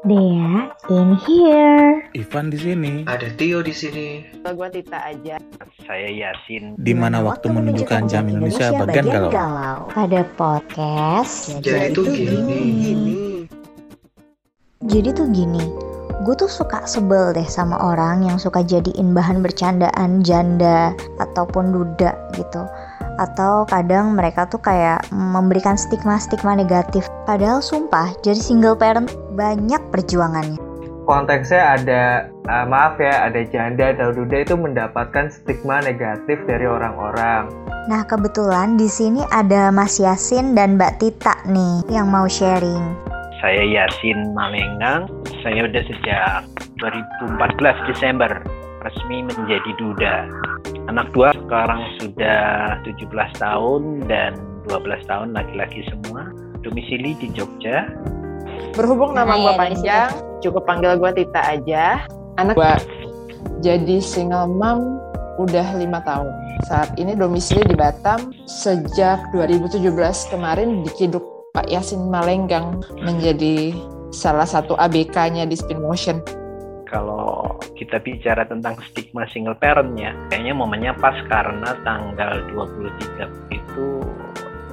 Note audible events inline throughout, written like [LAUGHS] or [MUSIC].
Dea in here. Ivan di sini. Ada Tio di sini. Gue Tita aja. Saya Yasin. Di mana waktu menunjukkan jam Indonesia bagian galau. Pada podcast. Jadi tuh gini. Jadi tuh gini. Gue tuh suka sebel deh sama orang yang suka jadiin bahan bercandaan janda ataupun duda gitu atau kadang mereka tuh kayak memberikan stigma-stigma negatif. Padahal sumpah, jadi single parent banyak perjuangannya. Konteksnya ada, uh, maaf ya, ada janda atau duda itu mendapatkan stigma negatif dari orang-orang. Nah kebetulan di sini ada Mas Yasin dan Mbak Tita nih yang mau sharing. Saya Yasin Malenggang. Saya udah sejak 2014 Desember resmi menjadi duda. Anak dua sekarang sudah 17 tahun dan 12 tahun laki-laki semua. Domisili di Jogja. Berhubung nama gue ya, dari panjang, cukup panggil gue Tita aja. Anak gue jadi single mom udah lima tahun. Saat ini domisili di Batam sejak 2017 kemarin diciduk Pak Yasin Malenggang menjadi salah satu ABK-nya di Spin Motion. Kalau kita bicara tentang stigma single parent-nya, kayaknya momennya pas karena tanggal 23 itu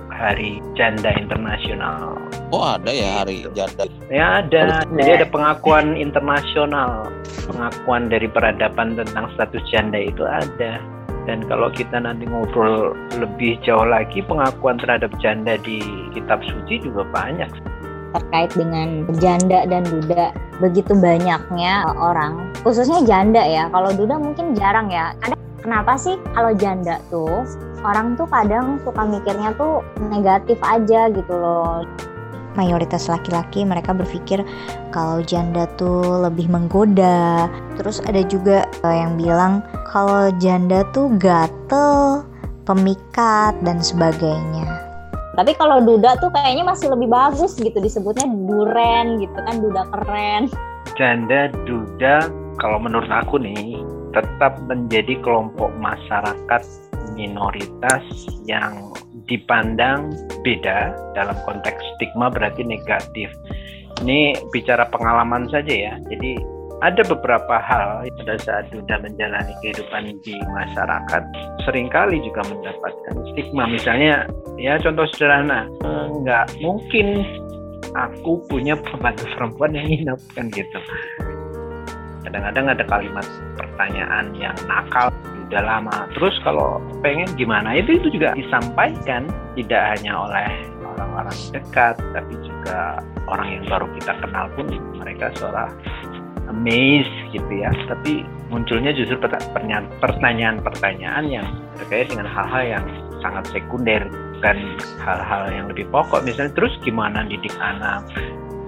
hari janda internasional. Oh ada ya hari janda. Ya ada, jadi ada pengakuan internasional, pengakuan dari peradaban tentang status janda itu ada. Dan kalau kita nanti ngobrol lebih jauh lagi, pengakuan terhadap janda di kitab suci juga banyak. Terkait dengan janda dan duda. Begitu banyaknya orang khususnya janda ya. Kalau duda mungkin jarang ya. Kadang kenapa sih kalau janda tuh orang tuh kadang suka mikirnya tuh negatif aja gitu loh. Mayoritas laki-laki mereka berpikir kalau janda tuh lebih menggoda. Terus ada juga eh, yang bilang kalau janda tuh gatel pemikat dan sebagainya tapi kalau duda tuh kayaknya masih lebih bagus gitu disebutnya duren gitu kan duda keren. Janda, duda, kalau menurut aku nih, tetap menjadi kelompok masyarakat minoritas yang dipandang beda dalam konteks stigma berarti negatif. Ini bicara pengalaman saja ya. Jadi ada beberapa hal pada saat Duda menjalani kehidupan di masyarakat sering kali juga mendapatkan stigma. Misalnya ya contoh sederhana nggak mungkin aku punya pembantu perempuan yang nginep kan gitu. Kadang-kadang ada kalimat pertanyaan yang nakal udah lama. Terus kalau pengen gimana? Itu itu juga disampaikan tidak hanya oleh orang-orang dekat tapi juga orang yang baru kita kenal pun mereka seorang amazed gitu ya. Tapi munculnya justru pertanyaan-pertanyaan yang terkait dengan hal-hal yang sangat sekunder bukan hal-hal yang lebih pokok. Misalnya terus gimana didik anak?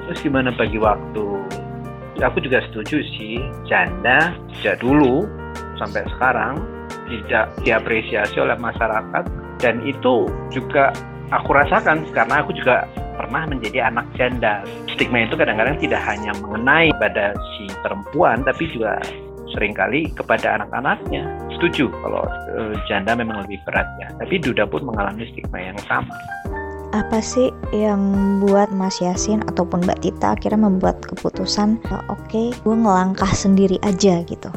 Terus gimana bagi waktu? Aku juga setuju sih. Janda sejak dulu sampai sekarang tidak diapresiasi oleh masyarakat. Dan itu juga aku rasakan karena aku juga pernah menjadi anak janda. Stigma itu kadang-kadang tidak hanya mengenai pada si perempuan, tapi juga sering kali kepada anak-anaknya. Setuju kalau e, janda memang lebih berat ya, tapi duda pun mengalami stigma yang sama. Apa sih yang buat Mas Yasin ataupun Mbak Tita akhirnya membuat keputusan, oke, okay, gue ngelangkah sendiri aja gitu.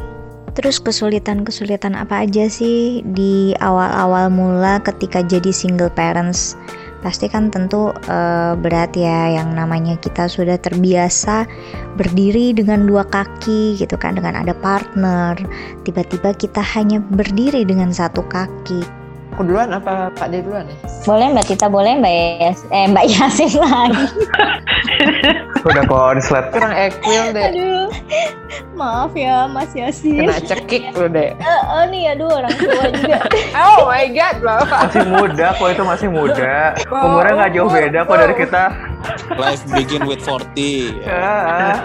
Terus kesulitan-kesulitan apa aja sih di awal-awal mula ketika jadi single parents? pasti kan tentu uh, berat ya yang namanya kita sudah terbiasa berdiri dengan dua kaki gitu kan dengan ada partner tiba-tiba kita hanya berdiri dengan satu kaki Aku duluan apa Pak D duluan nih? Boleh Mbak Tita, boleh Mbak Yas eh Mbak Yasin lagi. [LAUGHS] Udah konslet. Kurang equal deh. Aduh, maaf ya Mas Yasin. Kena cekik lu deh. Uh, uh, nih aduh orang tua juga. [LAUGHS] oh my god, Bapak. Masih muda kok itu masih muda. Umurnya nggak jauh beda kok dari kita. Life begin with 40. Ya.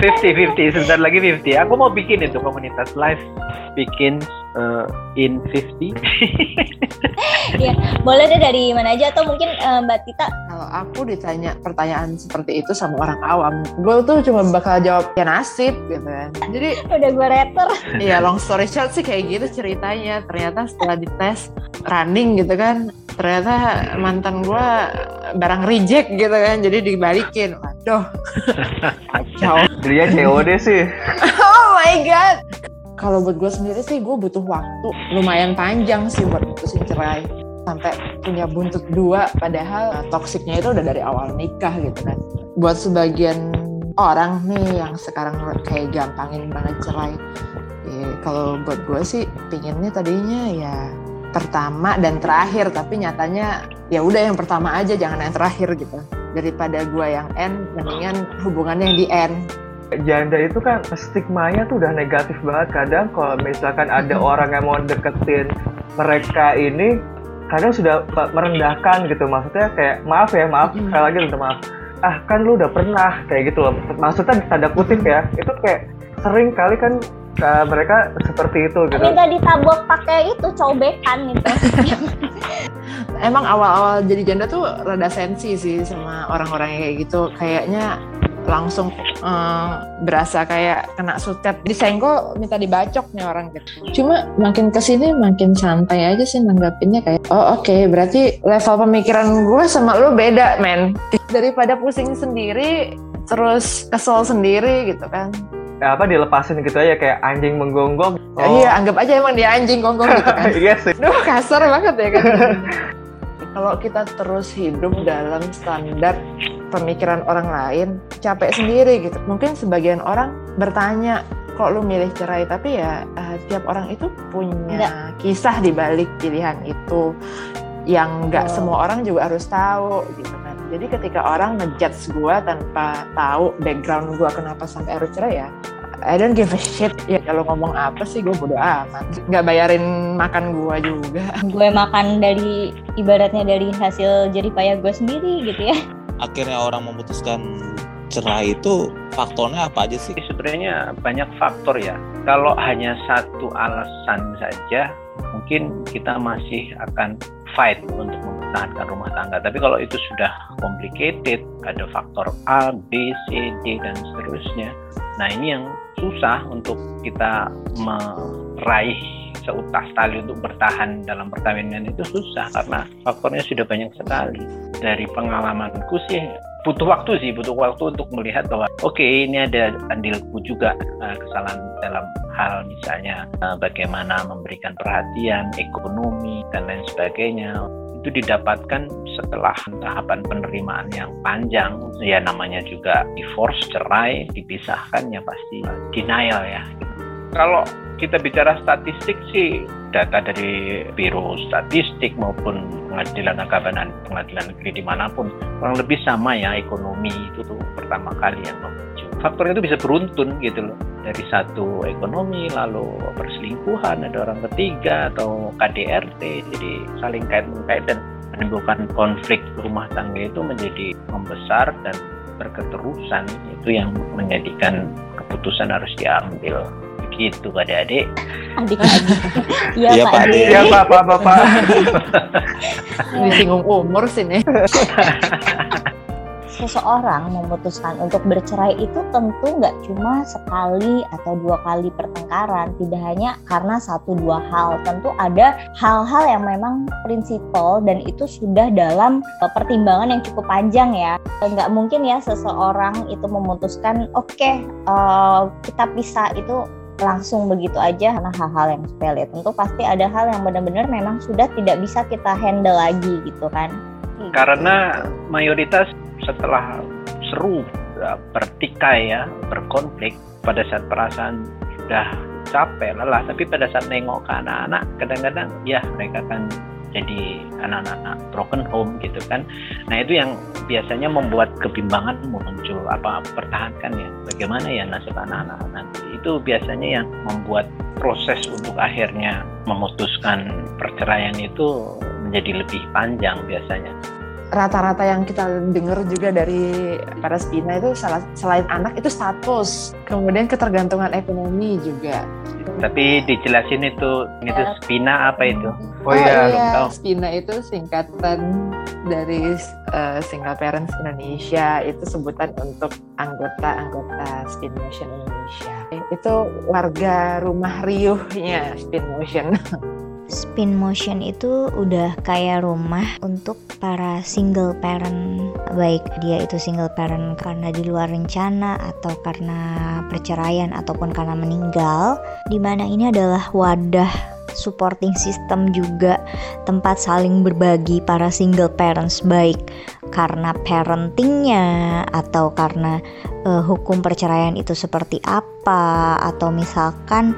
50-50, sebentar lagi 50. Aku mau bikin itu komunitas live bikin uh, in 50. [LAUGHS] ya, boleh deh dari mana aja atau mungkin uh, Mbak Tita. Kalau aku ditanya pertanyaan seperti itu sama orang awam, gue tuh cuma bakal jawab ya nasib gitu kan. Jadi [LAUGHS] udah gue reter. Iya, long story short sih kayak gitu ceritanya. Ternyata setelah dites running gitu kan, ternyata mantan gue barang reject gitu kan, jadi dibalikin. Duh. [LAUGHS] Kacau. Belinya COD sih. Oh my god. Kalau buat gue sendiri sih gue butuh waktu. Lumayan panjang sih buat putusin cerai. Sampai punya buntut dua padahal toksiknya itu udah dari awal nikah gitu kan. Buat sebagian orang nih yang sekarang kayak gampangin banget cerai ya, kalau buat gue sih pinginnya tadinya ya pertama dan terakhir. Tapi nyatanya ya udah yang pertama aja jangan yang terakhir gitu. Daripada gue yang end mendingan hubungannya yang di end janda itu kan stigmanya tuh udah negatif banget. Kadang kalau misalkan ada orang yang mau deketin mereka ini kadang sudah merendahkan gitu. Maksudnya kayak maaf ya maaf sekali lagi minta maaf. Ah kan lu udah pernah kayak gitu loh. Maksudnya tanda kutip ya itu kayak sering kali kan uh, mereka seperti itu gitu. Minta ditabok pakai itu cobekan gitu. [LAUGHS] Emang awal-awal jadi janda tuh rada sensi sih sama orang-orang kayak gitu. Kayaknya langsung uh, berasa kayak kena sutet. Disenggol minta dibacok nih orang gitu. Cuma makin ke sini makin santai aja sih nanggapinnya kayak oh oke okay, berarti level pemikiran gue sama lu beda men. Daripada pusing sendiri terus kesel sendiri gitu kan. Ya apa dilepasin gitu aja kayak anjing menggonggong. Oh. iya anggap aja emang dia anjing gonggong gitu kan. [LAUGHS] Iya sih. Duh kasar banget ya kan [LAUGHS] kalau kita terus hidup dalam standar pemikiran orang lain capek sendiri gitu mungkin sebagian orang bertanya kok lu milih cerai tapi ya uh, tiap orang itu punya Enggak. kisah di balik pilihan itu yang nggak oh. semua orang juga harus tahu gitu kan jadi ketika orang ngejudge gue tanpa tahu background gue kenapa sampai harus cerai ya I don't give a shit ya kalau ngomong apa sih gue bodo amat nggak bayarin makan gue juga [LAUGHS] gue makan dari ibaratnya dari hasil jerih payah gue sendiri gitu ya akhirnya orang memutuskan cerai itu faktornya apa aja sih? Sebenarnya banyak faktor ya. Kalau hanya satu alasan saja, mungkin kita masih akan fight untuk mempertahankan rumah tangga. Tapi kalau itu sudah complicated, ada faktor A, B, C, D, dan seterusnya. Nah ini yang susah untuk kita meraih seutas tali untuk bertahan dalam perkawinan itu susah karena faktornya sudah banyak sekali. Dari pengalamanku sih butuh waktu sih, butuh waktu untuk melihat bahwa oke okay, ini ada andilku juga uh, kesalahan dalam hal misalnya uh, bagaimana memberikan perhatian, ekonomi dan lain sebagainya itu didapatkan setelah tahapan penerimaan yang panjang. Ya namanya juga divorce cerai dipisahkan ya pasti denial ya. Kalau kita bicara statistik sih data dari Biro Statistik maupun pengadilan agabanan pengadilan negeri di mana pun kurang lebih sama ya ekonomi itu tuh pertama kali yang faktor itu bisa beruntun gitu loh. Dari satu ekonomi lalu perselingkuhan ada orang ketiga atau KDRT jadi saling kait mengkait dan menimbulkan konflik rumah tangga itu menjadi membesar dan berketerusan. Itu yang menjadikan keputusan harus diambil. Gitu adik-adik. Adik-adik. [LAUGHS] Iya ya, pak adik. Iya pak pak pak disinggung [LAUGHS] umur sini [LAUGHS] seseorang memutuskan untuk bercerai itu tentu nggak cuma sekali atau dua kali pertengkaran, tidak hanya karena satu dua hal. Tentu ada hal-hal yang memang prinsipal dan itu sudah dalam e, pertimbangan yang cukup panjang ya. Nggak mungkin ya seseorang itu memutuskan, oke okay, uh, e, kita pisah itu langsung begitu aja karena hal-hal yang sepele. Tentu pasti ada hal yang benar-benar memang sudah tidak bisa kita handle lagi gitu kan. Karena mayoritas setelah seru bertikai ya berkonflik pada saat perasaan sudah capek lelah tapi pada saat nengok ke anak-anak kadang-kadang ya mereka kan jadi anak-anak broken home gitu kan. Nah itu yang biasanya membuat kebimbangan muncul apa pertahankan ya bagaimana ya nasib anak-anak nanti. Itu biasanya yang membuat proses untuk akhirnya memutuskan perceraian itu menjadi lebih panjang biasanya rata-rata yang kita dengar juga dari para spina itu selain anak itu status, kemudian ketergantungan ekonomi juga. Tapi dijelasin itu itu spina apa itu? Oh, oh iya, iya. spina itu singkatan dari uh, single parents Indonesia itu sebutan untuk anggota-anggota Spin Motion Indonesia. Itu warga rumah riuhnya Spin Motion. [LAUGHS] spin motion itu udah kayak rumah untuk para single parent. Baik dia itu single parent karena di luar rencana atau karena perceraian ataupun karena meninggal di mana ini adalah wadah supporting system juga tempat saling berbagi para single parents baik karena parentingnya atau karena uh, hukum perceraian itu seperti apa atau misalkan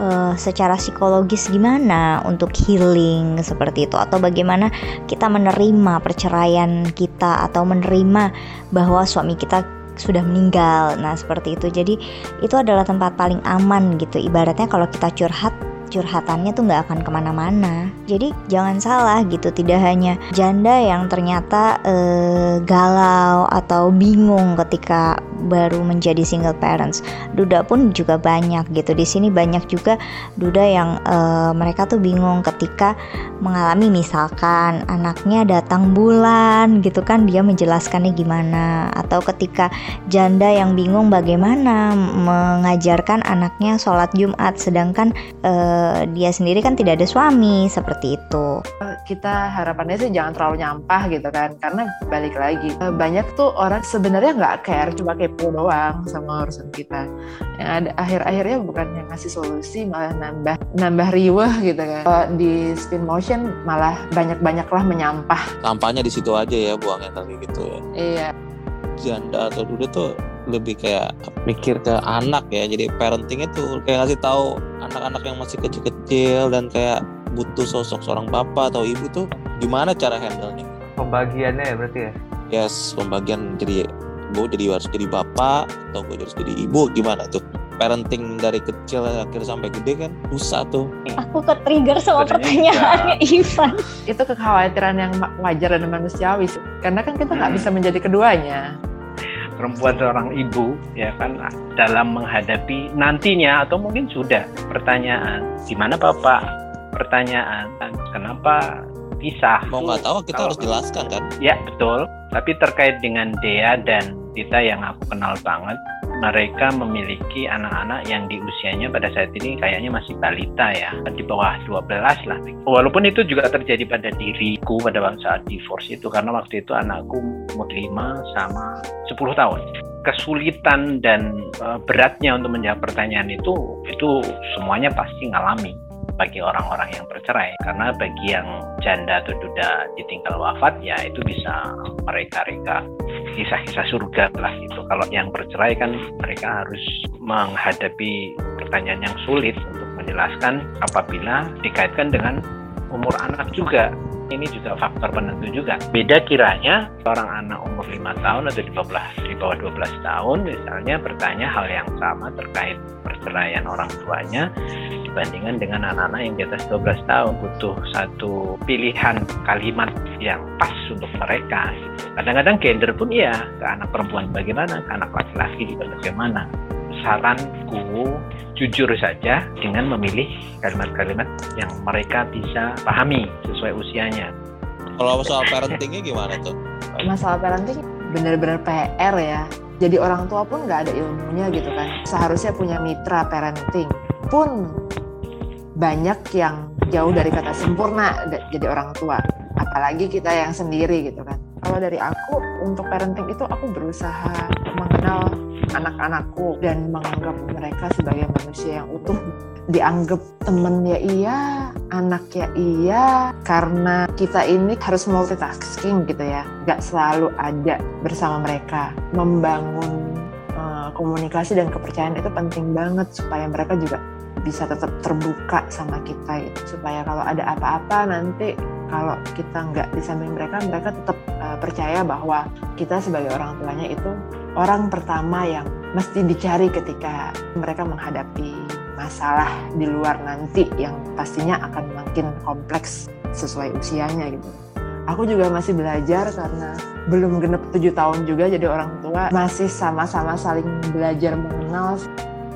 uh, secara psikologis gimana untuk healing seperti itu atau bagaimana kita menerima perceraian kita atau menerima bahwa suami kita sudah meninggal. Nah, seperti itu. Jadi, itu adalah tempat paling aman gitu. Ibaratnya kalau kita curhat curhatannya tuh nggak akan ke mana-mana. Jadi jangan salah gitu, tidak hanya janda yang ternyata uh, galau atau bingung ketika baru menjadi single parents. Duda pun juga banyak gitu. Di sini banyak juga duda yang uh, mereka tuh bingung ketika mengalami misalkan anaknya datang bulan gitu kan dia menjelaskannya gimana atau ketika janda yang bingung bagaimana mengajarkan anaknya sholat Jumat sedangkan uh, dia sendiri kan tidak ada suami seperti itu. Kita harapannya sih jangan terlalu nyampah gitu kan karena balik lagi banyak tuh orang sebenarnya nggak care cuma kayak kepo doang sama urusan kita. Yang ada akhir-akhirnya bukan yang ngasih solusi malah nambah nambah riweh gitu kan. Kalau di spin motion malah banyak-banyaklah menyampah. Sampahnya di situ aja ya buangnya tadi gitu ya. Iya. Janda atau duda tuh lebih kayak mikir ke anak ya. Jadi parenting itu kayak ngasih tahu anak-anak yang masih kecil-kecil dan kayak butuh sosok seorang bapak atau ibu tuh gimana cara handle-nya? Pembagiannya ya berarti ya? Yes pembagian jadi gue jadi harus jadi bapak atau gue harus jadi ibu gimana tuh? Parenting dari kecil akhir sampai gede kan susah tuh. Aku ke trigger sama pertanyaannya Ivan. Itu kekhawatiran yang wajar dan manusiawi karena kan kita nggak hmm. bisa menjadi keduanya perempuan seorang ibu ya kan dalam menghadapi nantinya atau mungkin sudah pertanyaan gimana bapak? Pertanyaan kenapa pisah? Mau nggak tahu kita harus jelaskan kan? Ya betul. Tapi terkait dengan Dea dan Tita yang aku kenal banget, mereka memiliki anak-anak yang di usianya pada saat ini kayaknya masih balita ya, di bawah 12 lah. Walaupun itu juga terjadi pada diriku pada saat divorce itu, karena waktu itu anakku umur 5 sama 10 tahun. Kesulitan dan uh, beratnya untuk menjawab pertanyaan itu itu semuanya pasti ngalami bagi orang-orang yang bercerai. Karena bagi yang janda atau duda ditinggal wafat ya itu bisa mereka-reka kisah-kisah surga lah itu kalau yang bercerai kan mereka harus menghadapi pertanyaan yang sulit untuk menjelaskan apabila dikaitkan dengan umur anak juga ini juga faktor penentu juga. Beda kiranya seorang anak umur 5 tahun atau di bawah, di bawah 12 tahun misalnya bertanya hal yang sama terkait perceraian orang tuanya dibandingkan dengan anak-anak yang di atas 12 tahun butuh satu pilihan kalimat yang pas untuk mereka. Kadang-kadang gender pun iya, ke anak perempuan bagaimana, ke anak laki-laki bagaimana. Saranku jujur saja dengan memilih kalimat-kalimat yang mereka bisa pahami sesuai usianya. Kalau soal parentingnya gimana tuh? Masalah parenting benar-benar PR ya. Jadi orang tua pun nggak ada ilmunya gitu kan. Seharusnya punya mitra parenting pun banyak yang jauh dari kata sempurna jadi orang tua apalagi kita yang sendiri gitu kan kalau dari aku untuk parenting itu aku berusaha mengenal anak-anakku dan menganggap mereka sebagai manusia yang utuh. Dianggap temen ya iya anak ya iya karena kita ini harus multitasking gitu ya. Gak selalu ada bersama mereka. Membangun uh, komunikasi dan kepercayaan itu penting banget supaya mereka juga bisa tetap terbuka sama kita gitu. supaya kalau ada apa-apa nanti kalau kita nggak di samping mereka mereka tetap uh, percaya bahwa kita sebagai orang tuanya itu orang pertama yang mesti dicari ketika mereka menghadapi masalah di luar nanti yang pastinya akan makin kompleks sesuai usianya gitu. Aku juga masih belajar karena belum genep tujuh tahun juga jadi orang tua masih sama-sama saling belajar mengenal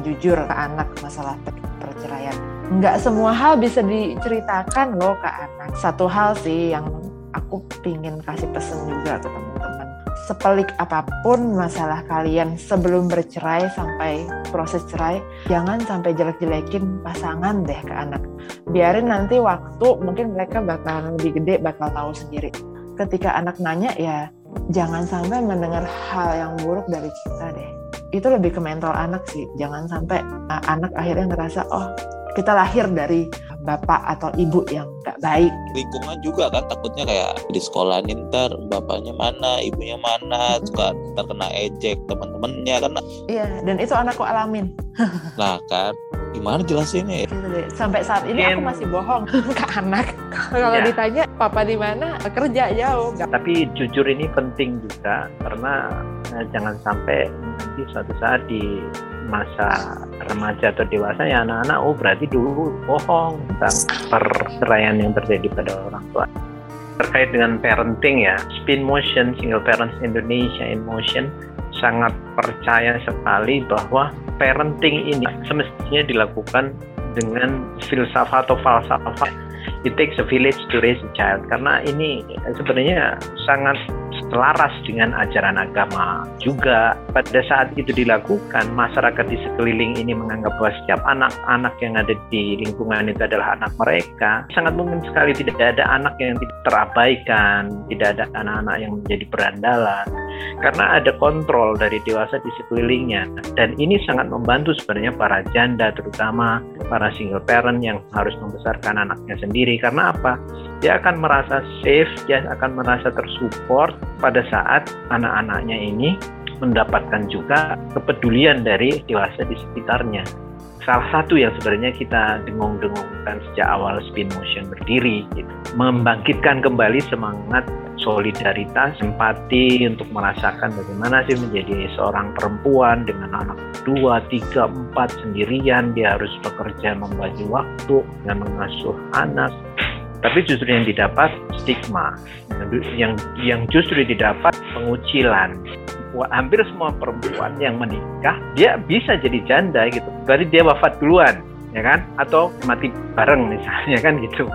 jujur ke anak masalah perceraian. Nggak semua hal bisa diceritakan loh ke anak. Satu hal sih yang aku pingin kasih pesan juga ke teman-teman. sepelik apa pun masalah kalian sebelum bercerai sampai proses cerai, jangan sampai jelek-jelekin pasangan deh ke anak. Biarin nanti waktu mungkin mereka bakal lebih gede, bakal tahu sendiri. Ketika anak nanya ya jangan sampai mendengar hal yang buruk dari kita deh. Itu lebih ke mental anak sih. Jangan sampai anak akhirnya ngerasa oh kita lahir dari bapak atau ibu yang gak baik. lingkungan juga kan takutnya kayak di sekolah ntar bapaknya mana ibunya mana suka terkena ejek teman-temannya kan Iya, dan itu anakku alamin. [LAUGHS] nah kan gimana jelasinnya ya? Gitu. Sampai saat ini aku Mungkin- masih bohong [LAUGHS] ke anak. Kalau Iya. ditanya papa di mana, kerja jauh. Tapi jujur ini penting juga karena eh, jangan sampai nanti suatu saat di masa remaja atau dewasa ya anak-anak oh berarti dulu bohong tentang perceraian yang terjadi pada orang tua. Terkait dengan parenting ya, Spin Motion Single Parents Indonesia in Motion sangat percaya sekali bahwa parenting ini semestinya dilakukan dengan filsafat atau falsafah it takes a village to raise a child. Karena ini sebenarnya sangat selaras dengan ajaran agama juga. Pada saat itu dilakukan masyarakat di sekeliling ini menganggap bahwa setiap anak-anak yang ada di lingkungan itu adalah anak mereka. Sangat mungkin sekali tidak ada anak yang terabaikan tidak ada anak-anak yang menjadi berandalan karena ada kontrol dari dewasa di sekelilingnya. Dan ini sangat membantu sebenarnya para janda terutama para single parent yang harus membesarkan anaknya sendiri. Karena apa? Dia akan merasa safe dia akan merasa tersupport pada saat anak-anaknya ini mendapatkan juga kepedulian dari dewasa di sekitarnya salah satu yang sebenarnya kita dengung-dengungkan sejak awal spin motion berdiri gitu. membangkitkan kembali semangat solidaritas, empati untuk merasakan bagaimana sih menjadi seorang perempuan dengan anak dua, tiga, empat sendirian dia harus bekerja membagi waktu dengan mengasuh anak. Tapi justru yang didapat stigma, yang yang justru didapat pengucilan. Wah, hampir semua perempuan yang menikah dia bisa jadi janda gitu. Berarti dia wafat duluan, ya kan? Atau mati bareng misalnya [LAUGHS] kan gitu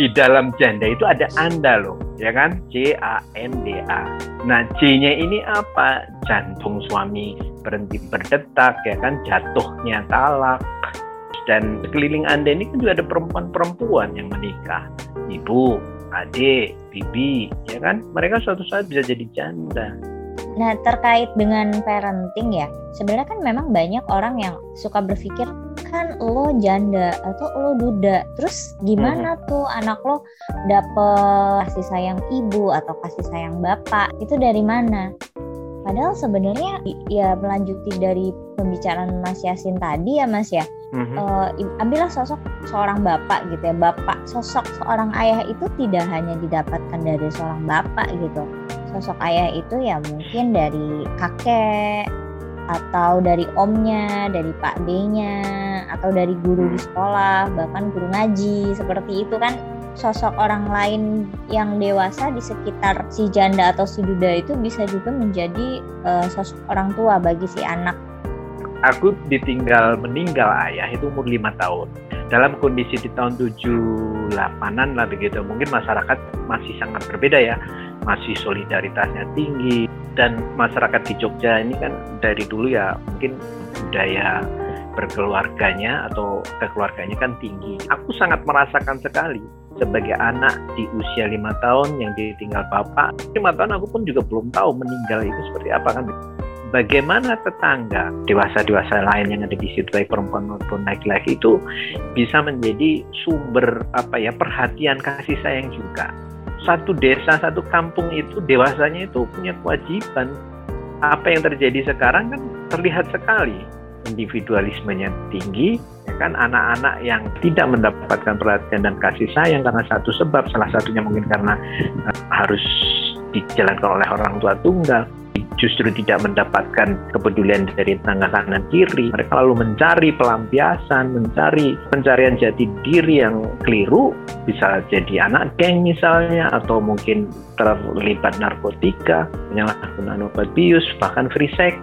di dalam janda itu ada anda loh, ya kan? C A N D A. Nah, C-nya ini apa? Jantung suami berhenti berdetak, ya kan? Jatuhnya talak. Dan sekeliling anda ini kan juga ada perempuan-perempuan yang menikah. Ibu, adik, bibi, ya kan? Mereka suatu saat bisa jadi janda. Nah, terkait dengan parenting ya, sebenarnya kan memang banyak orang yang suka berpikir kan lo janda atau lo duda, terus gimana tuh anak lo dapet kasih sayang ibu atau kasih sayang bapak itu dari mana? Padahal sebenarnya ya melanjuti dari pembicaraan Mas Yasin tadi ya Mas ya, Mhm. eh, i- ambillah sosok seorang bapak gitu ya bapak sosok seorang ayah itu tidak hanya didapatkan dari seorang bapak gitu sosok ayah itu ya mungkin dari kakek atau dari omnya dari pak D-nya atau dari guru di sekolah bahkan guru ngaji seperti itu kan. Sosok orang lain yang dewasa di sekitar si janda atau si duda itu bisa juga menjadi eh, sosok orang tua bagi si anak. Aku ditinggal meninggal ayah itu umur lima tahun. Dalam kondisi di tahun 78an lah begitu. Mungkin masyarakat masih sangat berbeda ya masih solidaritasnya tinggi. Dan masyarakat di Jogja ini kan dari dulu ya mungkin budaya berkeluarganya atau kekeluarganya kan tinggi. Aku sangat merasakan sekali sebagai anak di usia lima tahun yang ditinggal bapak. Lima tahun aku pun juga belum tahu meninggal itu seperti apa kan. Bagaimana tetangga dewasa-dewasa lain yang ada di situ baik perempuan maupun laki-laki itu bisa menjadi sumber apa ya perhatian kasih sayang juga satu desa satu kampung itu dewasanya itu punya kewajiban. Apa yang terjadi sekarang kan terlihat sekali. Individualismenya tinggi ya kan? Anak-anak yang tidak mendapatkan perhatian dan kasih sayang karena satu sebab salah satunya mungkin karena uh, harus dijalankan oleh orang tua tunggal justru tidak mendapatkan kepedulian dari tetangga kanan kiri. Mereka lalu mencari pelampiasan mencari pencarian jati diri yang keliru bisa jadi anak geng misalnya atau mungkin terlibat narkotika penyalahgunaan obat bius bahkan free sex.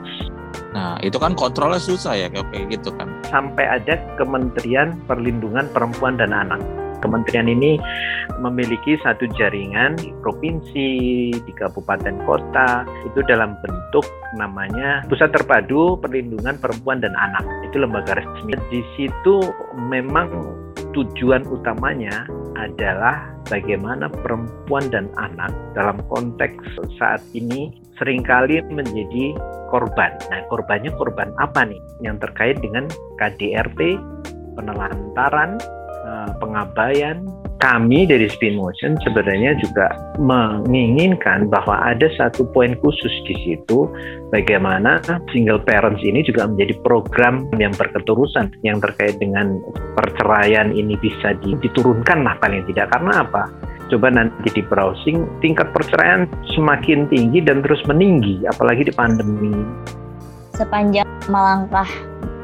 Nah, itu kan kontrolnya susah ya kayak gitu kan. sampai ada Kementerian Perlindungan Perempuan dan Anak Kementerian ini memiliki satu jaringan di provinsi, di kabupaten kota, itu dalam bentuk namanya Pusat Terpadu Perlindungan Perempuan dan Anak. Itu lembaga resmi. Di situ memang tujuan utamanya adalah bagaimana perempuan dan anak dalam konteks saat ini sering kali menjadi korban. Nah, korbannya korban apa nih? Yang terkait dengan KDRT, penelantaran, eh, pengabaian. Kami dari Spin Motion sebenarnya juga menginginkan bahwa ada satu poin khusus di situ bagaimana single parents ini juga menjadi program yang berketerusan yang terkait dengan perceraian ini bisa diturunkan lah paling tidak karena apa coba nanti di browsing tingkat perceraian semakin tinggi dan terus meninggi apalagi di pandemi sepanjang melangkah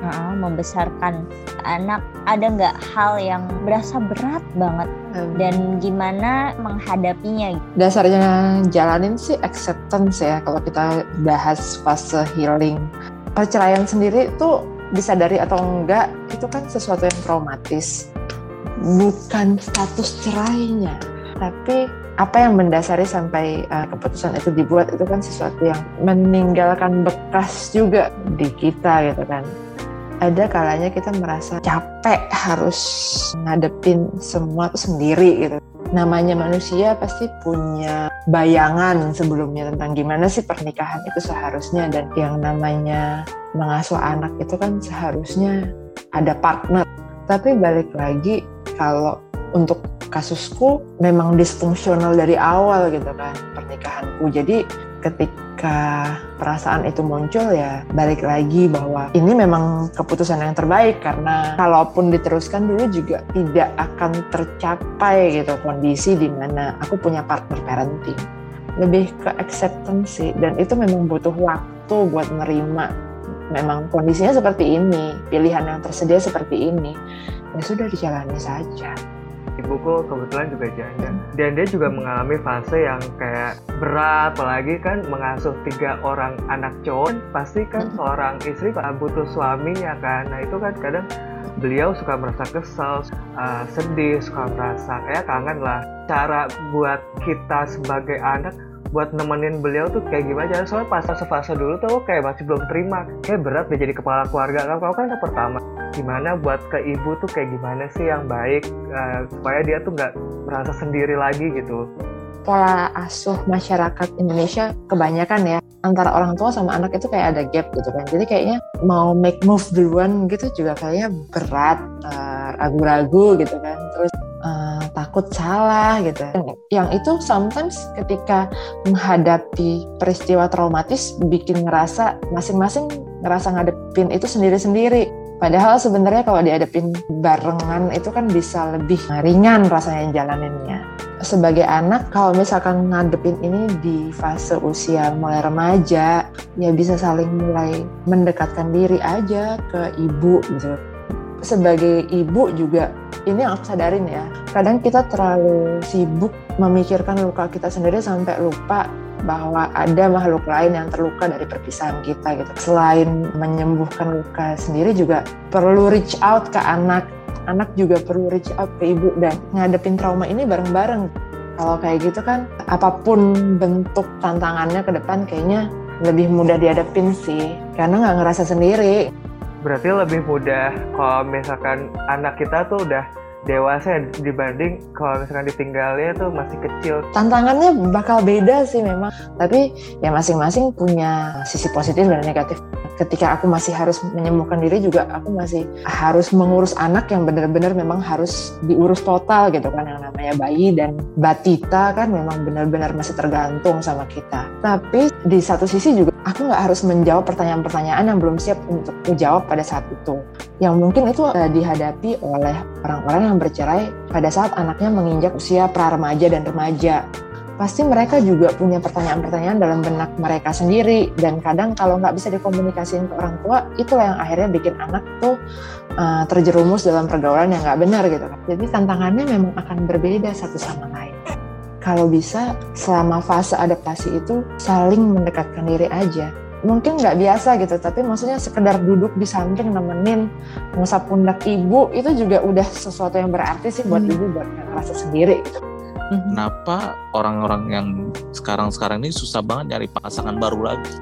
uh, membesarkan anak. Ada nggak hal yang berasa berat banget? Hmm. dan gimana menghadapinya? Dasarnya jalanin sih acceptance ya kalau kita bahas fase healing. Perceraian sendiri tuh disadari atau enggak itu kan sesuatu yang traumatis. Bukan status cerainya tapi apa yang mendasari sampai uh, keputusan itu dibuat itu kan sesuatu yang meninggalkan bekas juga di kita gitu kan ada kalanya kita merasa capek harus ngadepin semua tuh sendiri gitu. Namanya manusia pasti punya bayangan sebelumnya tentang gimana sih pernikahan itu seharusnya dan yang namanya mengasuh anak itu kan seharusnya ada partner. Tapi balik lagi kalau untuk kasusku memang disfungsional dari awal gitu kan pernikahanku. Jadi ketika perasaan itu muncul ya balik lagi bahwa ini memang keputusan yang terbaik karena kalaupun diteruskan dulu juga tidak akan tercapai gitu kondisi di mana aku punya partner parenting. Lebih ke acceptance sih dan itu memang butuh waktu buat menerima memang kondisinya seperti ini pilihan yang tersedia seperti ini ya sudah dijalani saja ibuku kebetulan juga janda dan dia juga mengalami fase yang kayak berat apalagi kan mengasuh tiga orang anak cowok. Pasti kan seorang istri butuh suaminya kan. Nah itu kan kadang beliau suka merasa kesal uh, sedih suka merasa ya kangen lah. Cara buat kita sebagai anak buat nemenin beliau tuh kayak gimana jangan soalnya pas fase-fase dulu tuh kayak masih belum terima. Kayak berat deh jadi kepala keluarga. Kan kalau kan yang pertama. Gimana buat ke ibu tuh kayak gimana sih yang baik? Uh, supaya dia tuh nggak merasa sendiri lagi gitu. Pola asuh masyarakat Indonesia kebanyakan ya antara orang tua sama anak itu kayak ada gap gitu kan. Jadi kayaknya mau make move duluan gitu juga kayaknya berat ragu-ragu uh, gitu kan. Terus takut salah gitu. Yang itu sometimes ketika menghadapi peristiwa traumatis bikin ngerasa masing-masing ngerasa ngadepin itu sendiri-sendiri. Padahal sebenarnya kalau dihadapin barengan itu kan bisa lebih ringan rasanya jalaninnya. Sebagai anak kalau misalkan ngadepin ini di fase usia mulai remaja, ya bisa saling mulai mendekatkan diri aja ke ibu gitu. Sebagai ibu juga ini yang aku sadarin ya. Kadang kita terlalu sibuk memikirkan luka kita sendiri sampai lupa bahwa ada makhluk lain yang terluka dari perpisahan kita gitu. Selain menyembuhkan luka sendiri juga perlu reach out ke anak. Anak juga perlu reach out ke ibu dan ngadepin trauma ini bareng-bareng. Kalau kayak gitu kan apa pun bentuk tantangannya ke depan kayaknya lebih mudah dihadapin sih. Karena nggak ngerasa sendiri berarti lebih mudah kalau misalkan anak kita tuh udah dewasa dibanding kalau misalkan ditinggalnya tuh masih kecil. Tantangannya bakal beda sih memang, tapi ya masing-masing punya sisi positif dan negatif. Ketika aku masih harus menyembuhkan diri juga aku masih harus mengurus anak yang benar-benar memang harus diurus total gitu kan yang namanya bayi dan batita kan memang benar-benar masih tergantung sama kita. Tapi di satu sisi juga aku nggak harus menjawab pertanyaan-pertanyaan yang belum siap untuk dijawab pada saat itu. Yang mungkin itu dihadapi oleh orang-orang yang bercerai pada saat anaknya menginjak usia pra-remaja dan remaja. Pasti mereka juga punya pertanyaan-pertanyaan dalam benak mereka sendiri dan kadang kalau nggak bisa dikomunikasiin ke orang tua, itulah yang akhirnya bikin anak tuh uh, terjerumus dalam pergaulan yang nggak benar gitu kan. Jadi tantangannya memang akan berbeda satu sama lain. Kalau bisa selama fase adaptasi itu saling mendekatkan diri aja mungkin nggak biasa gitu tapi maksudnya sekedar duduk di samping nemenin ngusap pundak ibu itu juga udah sesuatu yang berarti sih buat Hmm. ibu buat ngerasa sendiri gitu Kenapa orang-orang yang sekarang-sekarang ini susah banget nyari pasangan baru lagi?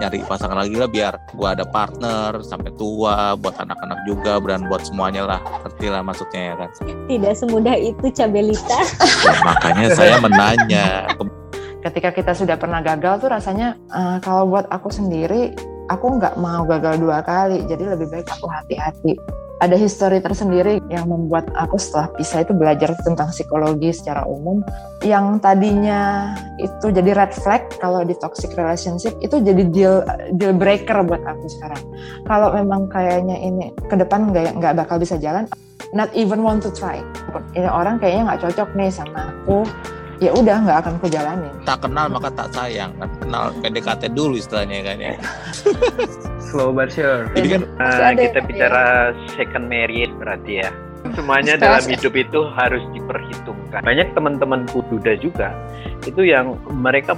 Nyari pasangan lagi lah biar gua ada partner sampai tua, buat anak-anak juga, dan buat semuanya lah. Ngerti lah maksudnya ya kan? Tidak semudah itu Cabelita. [LAUGHS] Ya, makanya saya menanya. ketika kita sudah pernah gagal tuh rasanya eh, kalau buat aku sendiri aku nggak mau gagal dua kali jadi lebih baik aku hati-hati ada histori tersendiri yang membuat aku setelah pisah itu belajar tentang psikologi secara umum. Yang tadinya itu jadi red flag kalau di toxic relationship itu jadi deal deal breaker buat aku sekarang. Kalau memang kayaknya ini ke depan nggak nggak bakal bisa jalan not even want to try. Ini orang kayaknya nggak cocok nih sama aku ya udah nggak akan aku jalanin Tak kenal maka tak sayang. Kan kenal PDKT dulu istilahnya kan ya. Slow but sure. Jadi kan ada kita yang- bicara second married berarti ya. Semuanya Setelah- dalam hidup itu harus diperhitungkan. Banyak teman-temanku duda juga itu yang mereka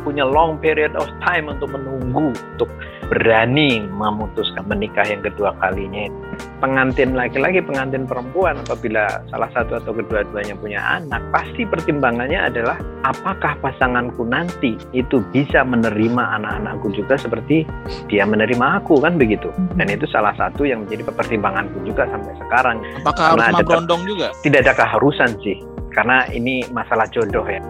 punya long period of time untuk menunggu untuk berani memutuskan menikah yang kedua kalinya. Pengantin laki-laki, pengantin perempuan apabila salah satu atau kedua-duanya punya anak, pasti pertimbangannya adalah apakah pasanganku nanti itu bisa menerima anak-anakku juga seperti dia menerima aku kan begitu. Dan itu salah satu yang menjadi pertimbanganku juga sampai sekarang. apakah harus Karena ada mabrondong juga? Tidak ada keharusan sih, karena ini masalah jodoh ya.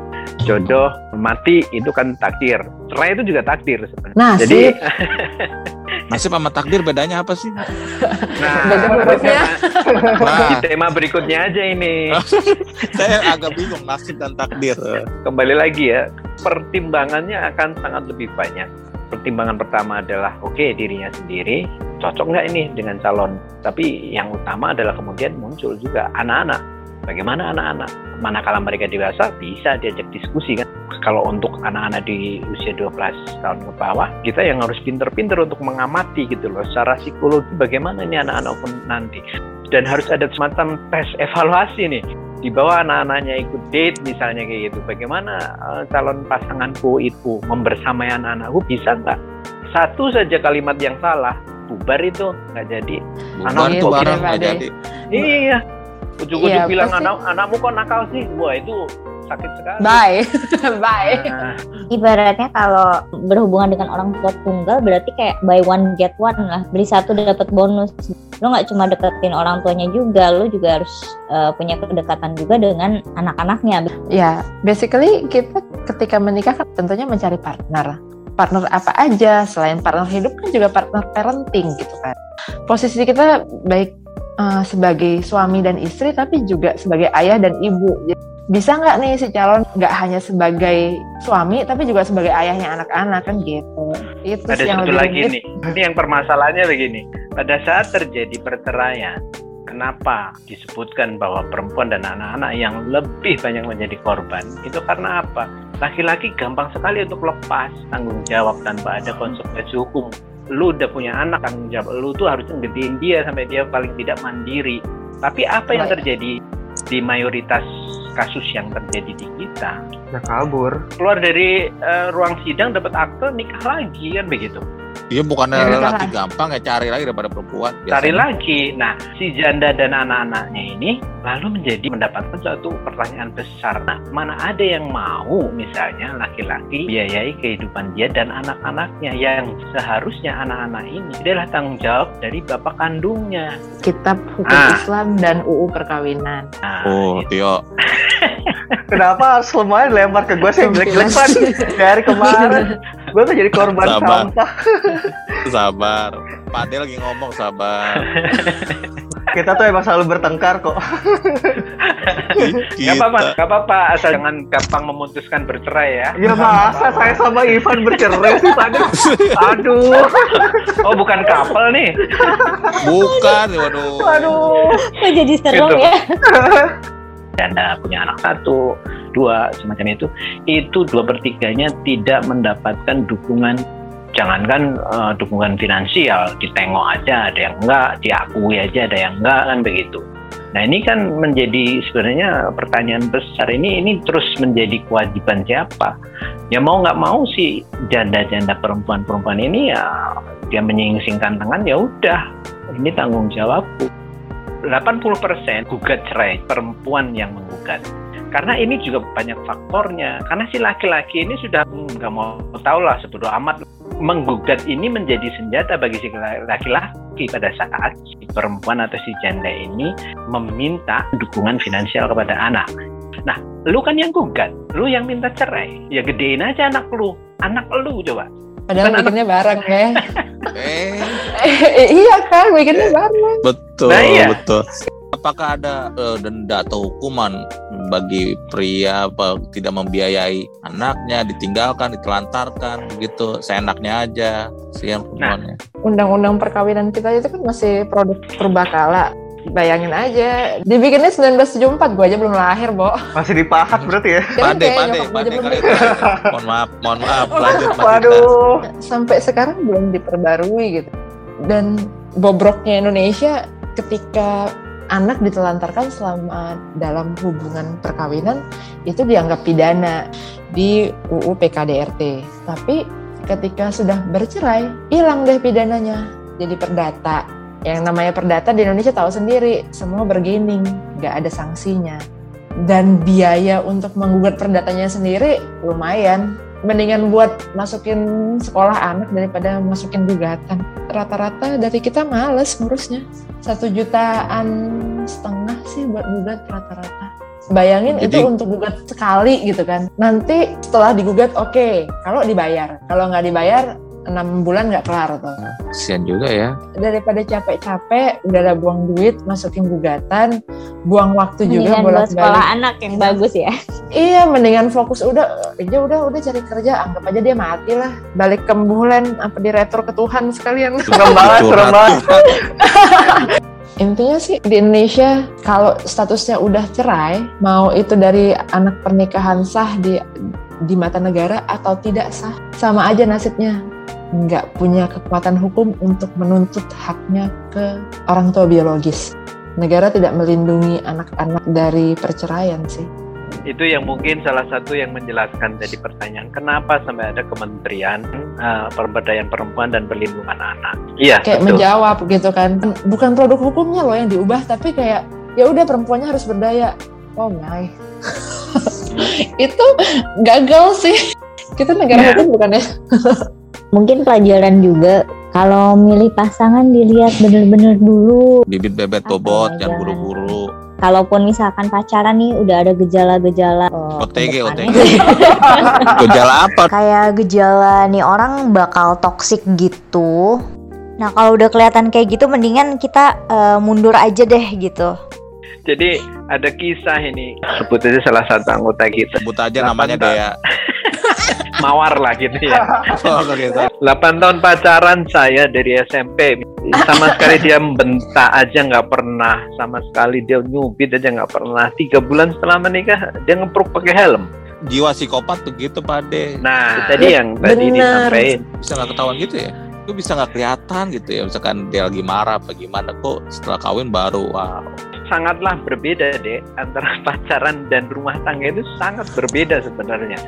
Jodoh mati itu kan takdir. Cerai itu juga takdir sebenarnya. Nasib. Jadi, [LAUGHS] Nasib sama takdir bedanya apa sih? nah, [LAUGHS] Beda di Nah, tema berikutnya aja ini. [LAUGHS] saya agak bingung nasib dan takdir. Kembali lagi ya, pertimbangannya akan sangat lebih banyak. Pertimbangan pertama adalah, oke dirinya sendiri, cocok nggak ini dengan calon. Tapi yang utama adalah kemudian muncul juga anak-anak. Bagaimana anak-anak? Manakala mereka dewasa, bisa diajak diskusi kan. Kalau untuk anak-anak di usia 12 tahun ke bawah, kita yang harus pinter-pinter untuk mengamati gitu loh. Secara psikologi bagaimana ini anak-anak pun nanti. Dan harus ada semacam tes evaluasi nih di bawah anak-anaknya ikut date misalnya kayak gitu bagaimana eh, calon pasanganku itu membersamai anak-anakku bisa nggak satu saja kalimat yang salah bubar itu nggak jadi Bukan Anak itu barang nggak jadi. iya ujung-ujung Iya, bilang pasti. anak anakmu kok nakal sih wah itu sakit sekali bye [LAUGHS] bye Nah, Ibaratnya kalau berhubungan dengan orang tua tunggal berarti kayak buy one get one lah. Beli satu dapat bonus. Lo nggak cuma deketin orang tuanya juga, lo juga harus eh, punya kedekatan juga dengan anak-anaknya. ya basically kita ketika menikah kan tentunya mencari partner partner apa aja selain partner hidup kan juga partner parenting gitu kan posisi kita baik eh, sebagai suami dan istri tapi juga sebagai ayah dan ibu Jadi, bisa nggak nih si calon nggak hanya sebagai suami tapi juga sebagai ayahnya anak-anak kan gitu itu ada yang satu lagi nih ini yang permasalahannya begini pada saat terjadi perceraian Kenapa disebutkan bahwa perempuan dan anak-anak yang lebih banyak menjadi korban? Itu karena apa? Laki-laki gampang sekali untuk lepas tanggung jawab tanpa ada konsekuensi hukum. Lu udah punya anak, tanggung jawab lu tuh harus ngedein dia sampai dia paling tidak mandiri. Tapi apa yang terjadi di mayoritas kasus yang terjadi di kita? Udah kabur. Keluar dari eh, ruang sidang dapat akte nikah lagi kan begitu. Iya bukannya Ya, laki udah gampang ya cari lagi daripada perempuan. cari biasanya. lagi. Nah, si janda dan anak-anaknya ini lalu menjadi mendapatkan suatu pertanyaan besar. Nah, mana ada yang mau misalnya laki-laki biayai kehidupan dia dan anak-anaknya yang seharusnya anak-anak ini adalah tanggung jawab dari bapak kandungnya. kitab hukum Ah. Islam dan UU perkawinan Nah, Oh, itu. Tio. [LAUGHS] Kenapa harus semuanya dilempar ke gue sih jelek-jelek Pan? dari kemarin. Gue tuh jadi korban Sabar. sampah. Sabar. Pade lagi ngomong sabar. [LAUGHS] Kita tuh emang selalu bertengkar kok. Gak apa-apa, gak apa-apa, asal jangan gampang memutuskan bercerai ya. Ya masa saya sama Ivan bercerai sih tadi. Aduh. Oh, bukan couple nih. Bukan, waduh. Aduh. Kok jadi serem Gitu. ya? Anda punya anak satu, dua, semacam itu, itu dua pertiganya tidak mendapatkan dukungan, jangankan eh, dukungan finansial, ditengok aja, ada yang enggak, diakui aja, ada yang enggak, kan begitu. Nah ini kan menjadi sebenarnya pertanyaan besar ini ini terus menjadi kewajiban siapa? ya mau nggak mau sih janda-janda perempuan-perempuan ini ya dia menyingsingkan tangan ya udah ini tanggung jawabku 80% gugat cerai perempuan yang menggugat karena ini juga banyak faktornya karena si laki-laki ini sudah hmm, nggak mau tahu lah sebodoh amat menggugat ini menjadi senjata bagi si laki-laki pada saat si perempuan atau si janda ini meminta dukungan finansial kepada anak. Nah, lu kan yang gugat, lu yang minta cerai, ya gedein aja anak lu, anak lu coba. Padahal Kan bikinnya bareng ya. [LAUGHS] Eh, [LAUGHS] Eh, iya kan, bikinnya bareng. betul, Nah, iya. betul. Apakah ada eh, denda atau hukuman bagi pria apa tidak membiayai anaknya, ditinggalkan, ditelantarkan gitu, seenaknya aja sih yang perempuannya. Undang-undang perkawinan kita itu kan masih produk purbakala. Bayangin aja, dibikinnya 1974, gue aja belum lahir, Bo. Masih dipahat berarti ya? Pade, pade, pade. Mohon maaf, mohon maaf, lanjut. Waduh. sampai sekarang belum diperbarui gitu. Dan bobroknya Indonesia ketika anak ditelantarkan selama dalam hubungan perkawinan itu dianggap pidana di UU PKDRT. Tapi ketika sudah bercerai, hilang deh pidananya. Jadi perdata. Yang namanya perdata di Indonesia tahu sendiri, semua bergening, nggak ada sanksinya. Dan biaya untuk menggugat perdatanya sendiri lumayan mendingan buat masukin sekolah anak daripada masukin gugatan. Rata-rata dari kita males ngurusnya. Satu jutaan setengah sih buat gugat rata-rata. Bayangin Jadi- itu untuk gugat sekali gitu kan. Nanti setelah digugat oke, kalau dibayar. Kalau nggak dibayar enam bulan nggak kelar tuh. Kasian juga ya. Daripada capek-capek, udah ada buang duit, masukin gugatan, buang waktu juga Mendingan buat bolak-balik. sekolah anak yang bagus ya. Iya, mendingan fokus udah aja udah udah cari kerja, anggap aja dia mati lah. Balik ke bulan apa di retor ke Tuhan sekalian. Serem banget, serem banget. [LAUGHS] Intinya sih di Indonesia kalau statusnya udah cerai, mau itu dari anak pernikahan sah di di mata negara atau tidak sah, sama aja nasibnya. Nggak punya kekuatan hukum untuk menuntut haknya ke orang tua biologis. Negara tidak melindungi anak-anak dari perceraian sih. itu yang mungkin salah satu yang menjelaskan tadi pertanyaan kenapa sampai ada Kementerian uh, Pemberdayaan Perempuan dan Perlindungan Anak. Iya, kayak betul. menjawab gitu kan bukan produk hukumnya loh yang diubah tapi kayak ya udah perempuannya harus berdaya oh my [LAUGHS] itu gagal sih kita negara Ya. hukum bukan ya [LAUGHS] Mungkin pelajaran juga kalau milih pasangan dilihat bener-bener dulu. Bibit bebet bobot, ya, jangan jangan. buru-buru. Kalaupun misalkan pacaran nih udah ada gejala-gejala oh, OTG. OTG. [LAUGHS] Gejala apa? kayak gejala nih orang bakal toksik gitu. Nah kalau udah kelihatan kayak gitu, mendingan kita eh, mundur aja deh gitu. Jadi ada kisah ini sebut aja salah satu anggota kita Sebut aja namanya. Dea. [LAUGHS] [LAUGHS] mawar lah gitu ya. [LAUGHS] Oh, gitu. 8 tahun pacaran saya dari SMP sama [LAUGHS] sekali dia bentak aja nggak pernah sama sekali dia nyubit aja nggak pernah tiga bulan setelah menikah dia ngepruk pakai helm Jiwa psikopat tuh gitu, Pade. nah tadi yang tadi Bener. disampaikan Bisa nggak ketahuan gitu ya? Itu bisa nggak kelihatan gitu ya. Misalkan dia lagi marah apa gimana kok setelah kawin baru wow. Sangatlah berbeda deh antara [LAUGHS] pacaran dan rumah tangga itu sangat berbeda sebenarnya.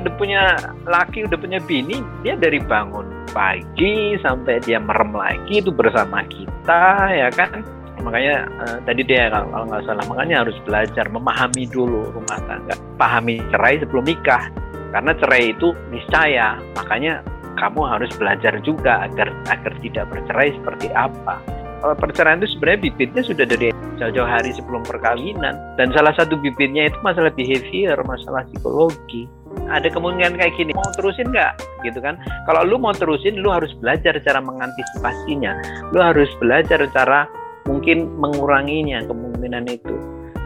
Udah punya laki, udah punya bini, dia dari bangun pagi sampai dia merem lagi itu bersama kita ya kan. Makanya eh, tadi dia kalau nggak salah makanya harus belajar memahami dulu rumah tangga, pahami cerai sebelum nikah. Karena cerai itu niscaya, makanya kamu harus belajar juga agar agar tidak bercerai seperti apa perceraian itu sebenarnya bibitnya sudah dari jauh-jauh hari sebelum perkawinan. Dan salah satu bibitnya itu masalah behavior masalah psikologi. Ada kemungkinan kayak gini mau terusin nggak? Gitu kan? Kalau lu mau terusin lu harus belajar cara mengantisipasinya. Lu harus belajar cara mungkin menguranginya kemungkinan itu.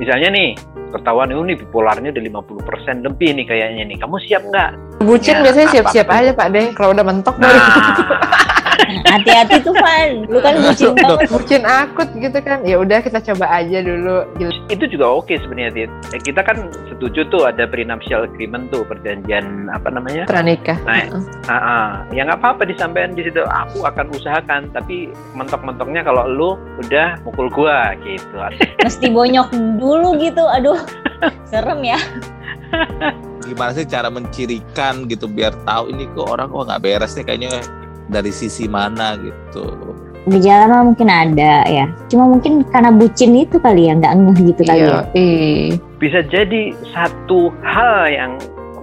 Misalnya nih ketahuan ini bipolarnya udah 50% lebih nih kayaknya nih. Kamu siap nggak? Bucin Ya, biasanya siap-siap aja pak deh kalau udah mentok nah [LAUGHS] Hati-hati tuh Van, lu kan bucin banget. bucin akut gitu kan ya udah kita coba aja dulu itu juga oke sebenarnya Tit. Eh, kita kan setuju tuh ada prenuptial agreement tuh perjanjian apa namanya pranikah Nah, Ah, ah. ya nggak apa-apa disampaikan di situ. Aku akan usahakan, tapi mentok-mentoknya kalau lu udah mukul gua gitu. Mesti bonyok dulu gitu, aduh serem ya. [LAUGHS] gimana sih cara mencirikan gitu biar tahu ini kok orang kok nggak beres nih kayaknya dari sisi mana gitu. Gejala mah mungkin ada ya. Cuma mungkin karena bucin itu kali ya, nggak ngeh gitu kali ya. Iya. Bisa jadi satu hal yang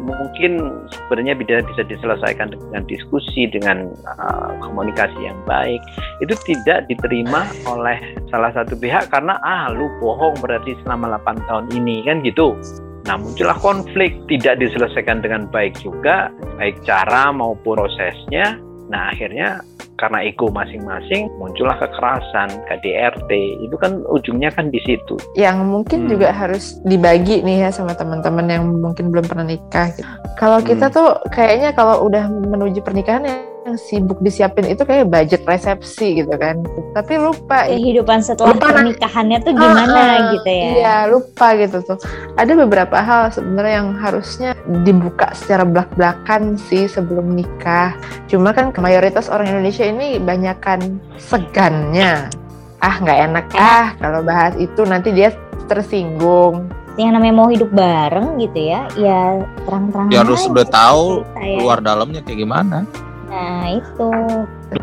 mungkin sebenarnya bisa bisa diselesaikan dengan diskusi dengan uh, komunikasi yang baik itu tidak diterima oleh salah satu pihak karena ah lu bohong berarti selama 8 tahun ini kan gitu Nah, muncullah konflik tidak diselesaikan dengan baik juga, baik cara maupun prosesnya. Nah, akhirnya karena ego masing-masing muncullah kekerasan, KDRT. Itu kan ujungnya kan di situ. Yang mungkin Hmm. juga harus dibagi nih ya sama teman-teman yang mungkin belum pernah nikah. gitu. Kalau kita Hmm. tuh kayaknya kalau udah menuju pernikahan yang sibuk disiapin itu kayak budget resepsi gitu kan. Tapi lupa Kehidupan setelah Lupa pernikahannya tuh gimana ah, gitu ya. Iya, lupa gitu tuh. Ada beberapa hal sebenarnya yang harusnya dibuka secara belak-belakan sih sebelum nikah. Cuma kan mayoritas orang Indonesia ini banyakan segannya. Ah, nggak enak ah kalau bahas itu nanti dia tersinggung. Yang namanya mau hidup bareng gitu ya, ya terang-terangan Ya harus udah tahu ya. luar dalamnya kayak gimana. Nah itu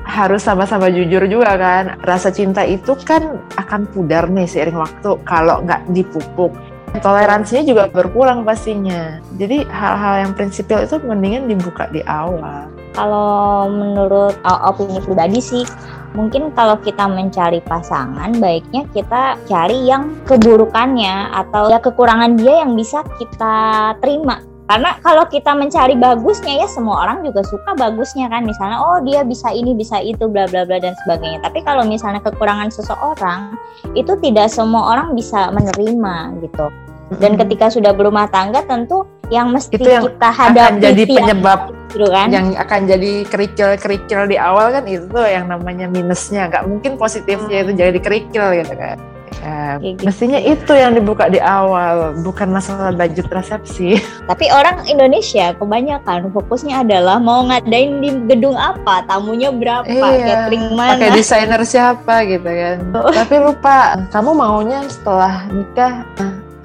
Harus sama-sama jujur juga kan. Rasa cinta itu kan akan pudar nih seiring waktu kalau nggak dipupuk. Toleransinya juga berkurang pastinya. Jadi hal-hal yang prinsipil itu mendingan dibuka di awal. kalau menurut opini pribadi sih mungkin kalau kita mencari pasangan baiknya kita cari yang keburukannya atau ya kekurangan dia yang bisa kita terima karena kalau kita mencari bagusnya ya semua orang juga suka bagusnya kan. Misalnya oh dia bisa ini bisa itu bla bla bla dan sebagainya. Tapi kalau misalnya kekurangan seseorang itu tidak semua orang bisa menerima gitu. Dan ketika sudah berumah tangga tentu yang mesti Itu yang kita akan hadapi jadi tiap penyebab gitu kan. yang akan jadi kerikil-kerikil di awal kan itu yang namanya minusnya. Nggak mungkin positifnya itu jadi kerikil gitu kan Kayak gitu. mestinya itu yang dibuka di awal bukan masalah budget resepsi [LAUGHS] Tapi orang Indonesia kebanyakan fokusnya adalah mau ngadain di gedung apa, tamunya berapa, Iya, catering mana. pakai desainer siapa gitu kan tapi lupa kamu maunya setelah nikah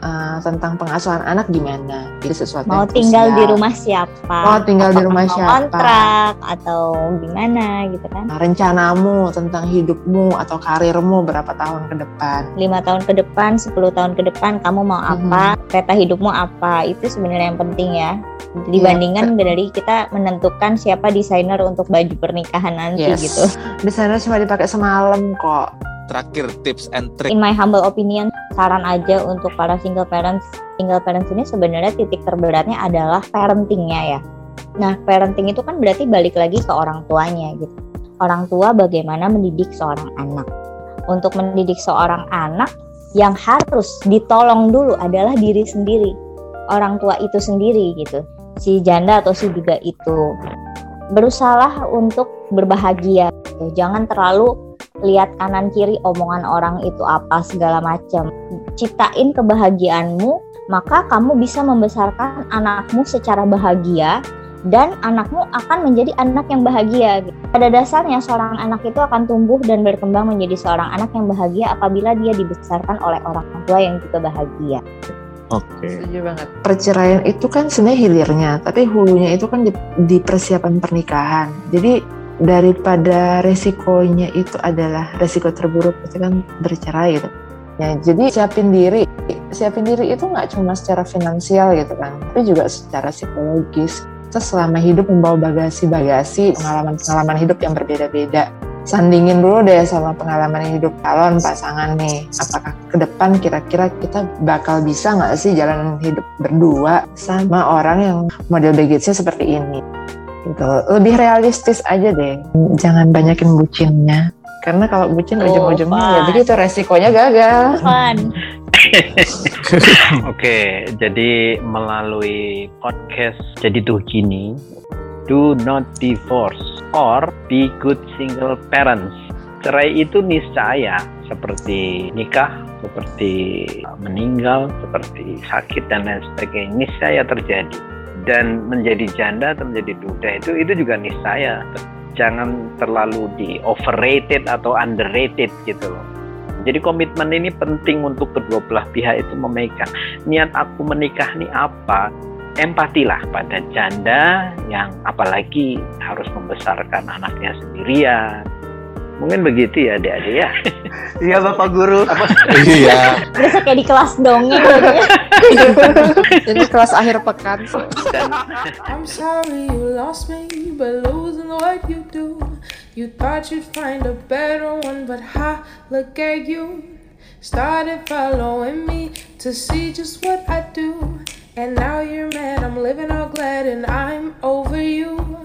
eh, tentang pengasuhan anak gimana jadi sesuatu mau yang tinggal di rumah siapa? Mau tinggal di rumah siapa? Kontrak atau gimana gitu kan? Nah, rencanamu tentang hidupmu atau karirmu berapa tahun ke depan lima tahun ke depan, 10 tahun ke depan kamu mau apa, peta hidupmu apa, itu sebenarnya yang penting ya. Dibandingkan dari kita menentukan siapa desainer untuk baju pernikahan nanti Yes. gitu. desainer cuma dipakai semalam kok Terakhir tips and trick. In my humble opinion, saran aja untuk para single parents. Single parents ini sebenarnya titik terberatnya adalah parentingnya ya. Nah, parenting itu kan berarti balik lagi ke orang tuanya gitu. Orang tua bagaimana mendidik seorang anak. Untuk mendidik seorang anak yang harus ditolong dulu adalah diri sendiri. Orang tua itu sendiri gitu. Si janda atau si duda itu. Berusahalah untuk berbahagia. Jangan terlalu lihat kanan kiri omongan orang itu apa segala macam. Ciptain kebahagiaanmu, maka kamu bisa membesarkan anakmu secara bahagia dan anakmu akan menjadi anak yang bahagia. Pada dasarnya seorang anak itu akan tumbuh dan berkembang menjadi seorang anak yang bahagia apabila dia dibesarkan oleh orang tua yang juga bahagia. Oke. Setuju banget. Perceraian itu kan sebenarnya hilirnya, tapi hulunya itu kan di, di persiapan pernikahan. Jadi daripada resikonya itu adalah resiko terburuk itu kan bercerai gitu. Ya, jadi siapin diri, siapin diri itu nggak cuma secara finansial gitu kan, tapi juga secara psikologis. Kita selama hidup membawa bagasi-bagasi pengalaman-pengalaman hidup yang berbeda-beda. Sandingin dulu deh sama pengalaman hidup calon pasangan nih. Apakah ke depan kira-kira kita bakal bisa nggak sih jalan hidup berdua sama orang yang model begitu seperti ini? Gitu. Lebih realistis aja deh. Jangan banyakin bucinnya. Karena kalau bucin Oh, ujung-ujungnya ya begitu resikonya gagal. Fun. [LAUGHS] Oke, jadi melalui podcast jadi tuh gini, do not divorce or be good single parents. Cerai itu niscaya seperti nikah, seperti meninggal, seperti sakit dan lain sebagainya niscaya terjadi. Dan menjadi janda atau menjadi duda itu itu juga niscaya. Jangan terlalu di overrated atau underrated gitu loh. Jadi komitmen ini penting untuk kedua belah pihak itu memegang niat aku menikah nih apa empatilah pada janda yang apalagi harus membesarkan anaknya sendirian. Mungkin begitu ya adik-adik ya. [LAUGHS] Iya Bapak Guru. iya Berasa [LAUGHS] kayak di kelas dongeng gitu ya. Ini [LAUGHS] kelas akhir pekan. Dan I'm sorry you lost me, but losing what you do. You thought you'd find a better one, but ha, look at you. Started following me to see just what I do. And now you're mad, I'm living all glad, and I'm over you.